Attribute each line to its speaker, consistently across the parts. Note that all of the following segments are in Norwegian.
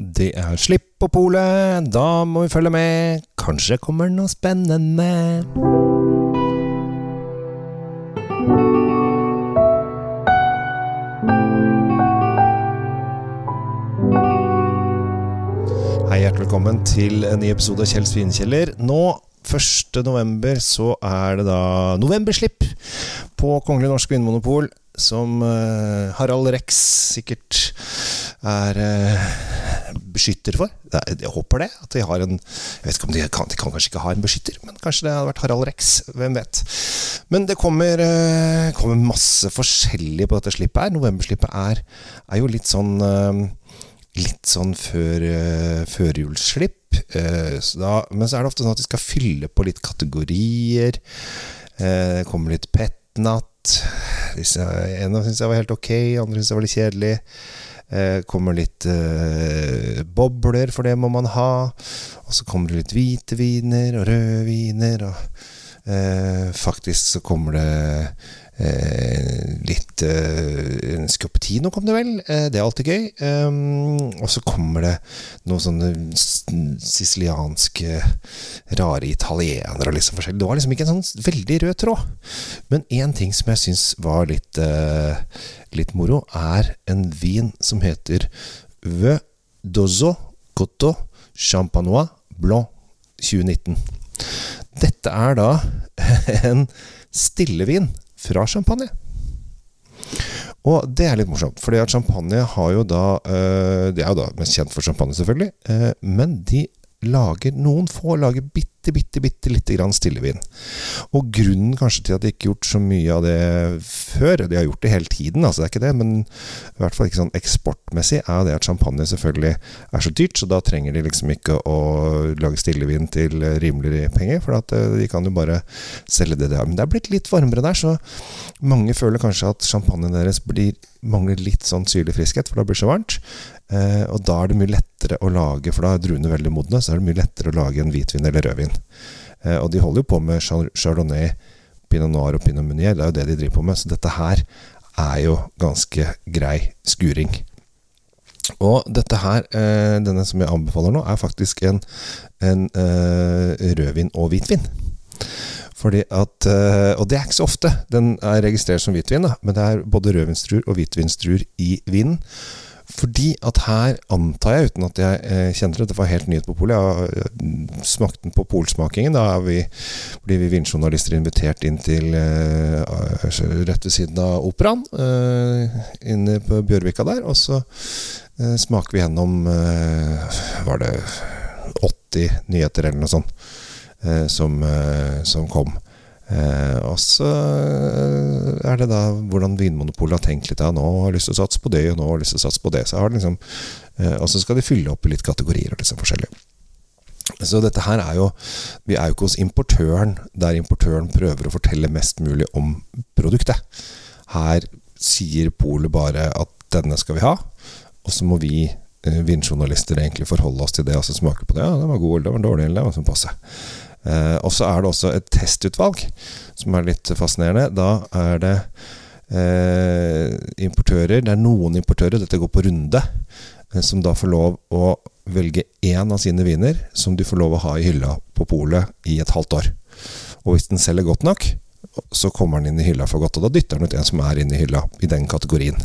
Speaker 1: Det er slipp på polet, da må vi følge med. Kanskje kommer noe spennende. Hei, hjertelig velkommen til en ny episode av Kjell Svinkjeller. Nå 1. november så er det da novemberslipp på Kongelig Norsk Vinmonopol, som eh, Harald Rex sikkert er eh, beskytter for. Jeg håper det. At de har en Jeg vet ikke om de kan, de kan kanskje ikke ha en beskytter, men kanskje det hadde vært Harald Rex. Hvem vet. Men det kommer, eh, kommer masse forskjellig på dette slippet her. Novemberslippet er, er jo litt sånn eh, Litt sånn før, uh, førjulsslipp. Eh, så men så er det ofte sånn at de skal fylle på litt kategorier. Eh, det kommer litt petnatt. En av syns jeg var helt ok, andre syns jeg var litt kjedelig. Eh, kommer litt eh, bobler, for det må man ha. Og så kommer det litt hvite viner og røde viner. Og eh, faktisk så kommer det eh, litt eh, kom det vel. Eh, det er alltid gøy. Um, og så kommer det noen sånne sicilianske rare italienere og liksom forskjellig. Det var liksom ikke en sånn veldig rød tråd. Men én ting som jeg syns var litt, eh, litt moro, er en vin som heter Vø Dozo Cotto Champanois Blanc 2019. Dette er da en stillevin fra champagne. Og det er litt morsomt, fordi at champagne har jo da eh, De er jo da mest kjent for champagne, selvfølgelig, eh, men de lager Noen få lager bitte, bitte, bitte lite grann stillevin. Og grunnen kanskje til at de ikke har gjort så mye av det før De har gjort det hele tiden, altså det er ikke det, men i hvert fall ikke sånn eksportmessig, er det at champagne selvfølgelig er så dyrt, så da trenger de liksom ikke å lage stillevin til rimeligere penger, for at eh, de kan jo bare selge det de har. Men det er blitt litt varmere der, så mange føler kanskje at champagnen deres blir, mangler litt sånn syrlig friskhet, for da blir det så varmt. Eh, og da er det mye lettere å lage, for da er druene veldig modne, så er det mye lettere å lage en hvitvin eller rødvin. Eh, og de holder jo på med chardonnay, pinot noir og pinot meunier, det er jo det de driver på med, så dette her er jo ganske grei skuring. Og dette her, eh, denne som jeg anbefaler nå, er faktisk en, en eh, rødvin og hvitvin. Fordi at, Og det er ikke så ofte den er registrert som hvitvin, da, men det er både rødvinsdruer og hvitvinsdruer i vinen. Fordi at her antar jeg, uten at jeg eh, kjenner det, var helt nyhet på polet, jeg har smakt den på polsmakingen. Da vi, blir vi vinjournalister invitert inn til eh, rett ved siden av operaen, eh, inne på Bjørvika der. Og så eh, smaker vi gjennom Var det 80 nyheter eller noe sånt som, som kom. Eh, og så eh, er det da hvordan Vinmonopolet har tenkt litt. Ja, nå har lyst til å satse på det, og nå har lyst til å satse på det. Så liksom, eh, og så skal de fylle opp i litt kategorier og liksom forskjellig. Så dette her er jo Vi er jo ikke hos importøren, der importøren prøver å fortelle mest mulig om produktet. Her sier polet bare at denne skal vi ha, og så må vi eh, vinjournalister egentlig forholde oss til det og så smake på det. Ja, den var god, den var dårlig, eller den var sånn passe. Eh, og så er det også et testutvalg som er litt fascinerende. Da er det eh, importører Det er noen importører, dette går på runde, eh, som da får lov å velge én av sine viner som de får lov å ha i hylla på polet i et halvt år. Og hvis den selger godt nok, så kommer den inn i hylla for godt. Og da dytter den ut en som er inne i hylla i den kategorien.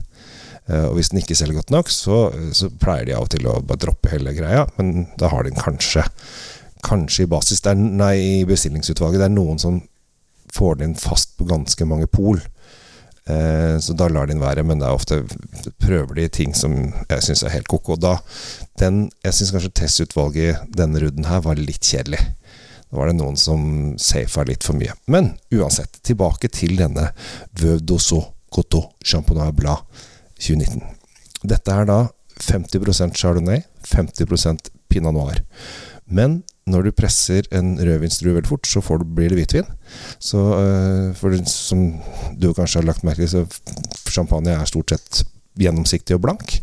Speaker 1: Og hvis den ikke selger godt nok, så, så pleier de av og til å bare droppe hele greia, men da har den kanskje Kanskje i basis er, Nei, i bestillingsutvalget. Det er noen som får den inn fast på ganske mange pol. Eh, så da lar de den være, men det er ofte prøver de ting som jeg syns er helt ko-ko. Jeg syns kanskje testutvalget denne runden her var litt kjedelig. Da var det noen som safa litt for mye. Men uansett, tilbake til denne Veuve d'Osso Coteau Champenois Blad 2019. Dette er da 50% chardonnay, 50% pinot noir. Men når du presser en rødvinsdrue veldig fort, så du, blir det hvitvin. Så øh, for som du kanskje har lagt merke til, så champagne er stort sett gjennomsiktig og blank.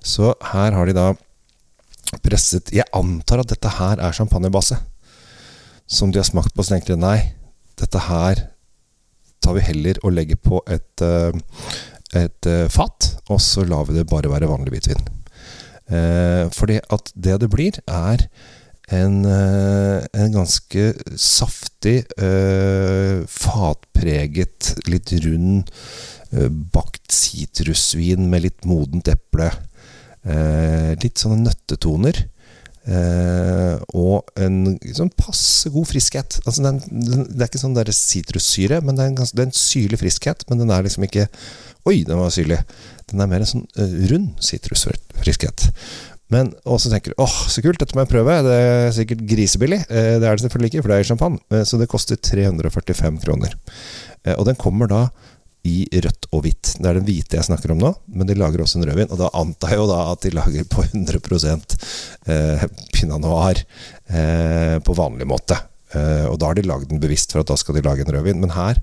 Speaker 1: Så her har de da presset Jeg antar at dette her er champagnebase. Som de har smakt på, så tenkte de nei, dette her tar vi heller og legger på et, øh, et øh, fat, og så lar vi det bare være vanlig hvitvin. Eh, fordi at det det blir, er en, eh, en ganske saftig, eh, fatpreget, litt rund, eh, bakt sitrusvin med litt modent eple. Eh, litt sånne nøttetoner. Eh, og en sånn passe god friskhet. Altså den, den, det er ikke sånn sitrussyre, men det er, en ganske, det er en syrlig friskhet. Men den er liksom ikke Oi, den var syrlig. Den er mer en sånn uh, rund sitrusfriskhet. Men også tenker du åh, så kult, dette må jeg prøve. Det er sikkert grisebillig. Eh, det er det selvfølgelig ikke, for det er champagne. Eh, så det koster 345 kroner. Eh, og den kommer da i rødt og hvitt. Det er den hvite jeg snakker om nå, men de lager også en rødvin. Og da antar jeg jo da at de lager på 100 eh, pinot noir på vanlig måte. Og da har de lagd den bevisst for at da skal de lage en rødvin. Men her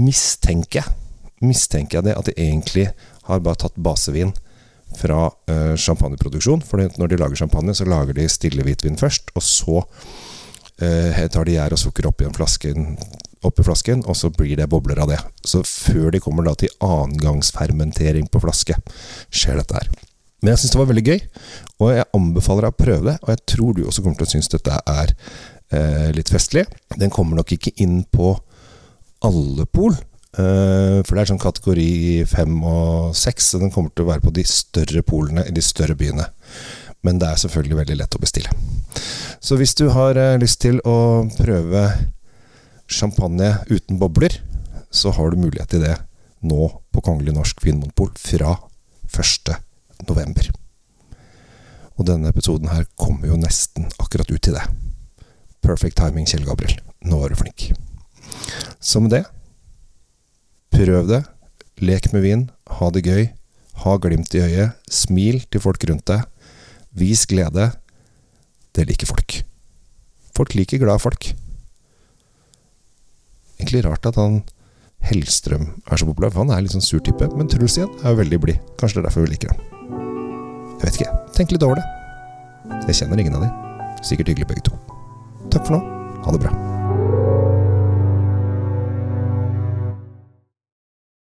Speaker 1: mistenker jeg mistenker jeg det at de egentlig har bare tatt basevin fra uh, champagneproduksjon. For når de lager champagne, så lager de stille hvitvin først, og så uh, tar de gjær og sukker oppi flasken, opp flasken, og så blir det bobler av det. Så før de kommer da til annengangsfermentering på flaske, skjer dette her. Men jeg syns det var veldig gøy, og jeg anbefaler deg å prøve det. Og jeg tror du også kommer til å synes dette er uh, litt festlig. Den kommer nok ikke inn på alle pol, for det er sånn kategori fem og seks, så den kommer til å være på de større polene i de større byene. Men det er selvfølgelig veldig lett å bestille. Så hvis du har uh, lyst til å prøve champagne uten bobler, så har du mulighet til det nå på Kongelig norsk vinmonopol fra 1. november. Og denne episoden her kommer jo nesten akkurat ut til det. Perfect timing, Kjell Gabriel. Nå var du flink. Så med det Prøv det. Lek med vin. Ha det gøy. Ha glimt i øyet. Smil til folk rundt deg. Vis glede. Det liker folk. Folk liker glade folk. Egentlig rart at han Hellstrøm er så populær, for han er litt sånn sur type. Men Truls igjen er jo veldig blid. Kanskje det er derfor vi liker ham. Jeg vet ikke. Tenk litt over det. Jeg kjenner ingen av de. Sikkert hyggelig begge to. Takk for nå. Ha det bra.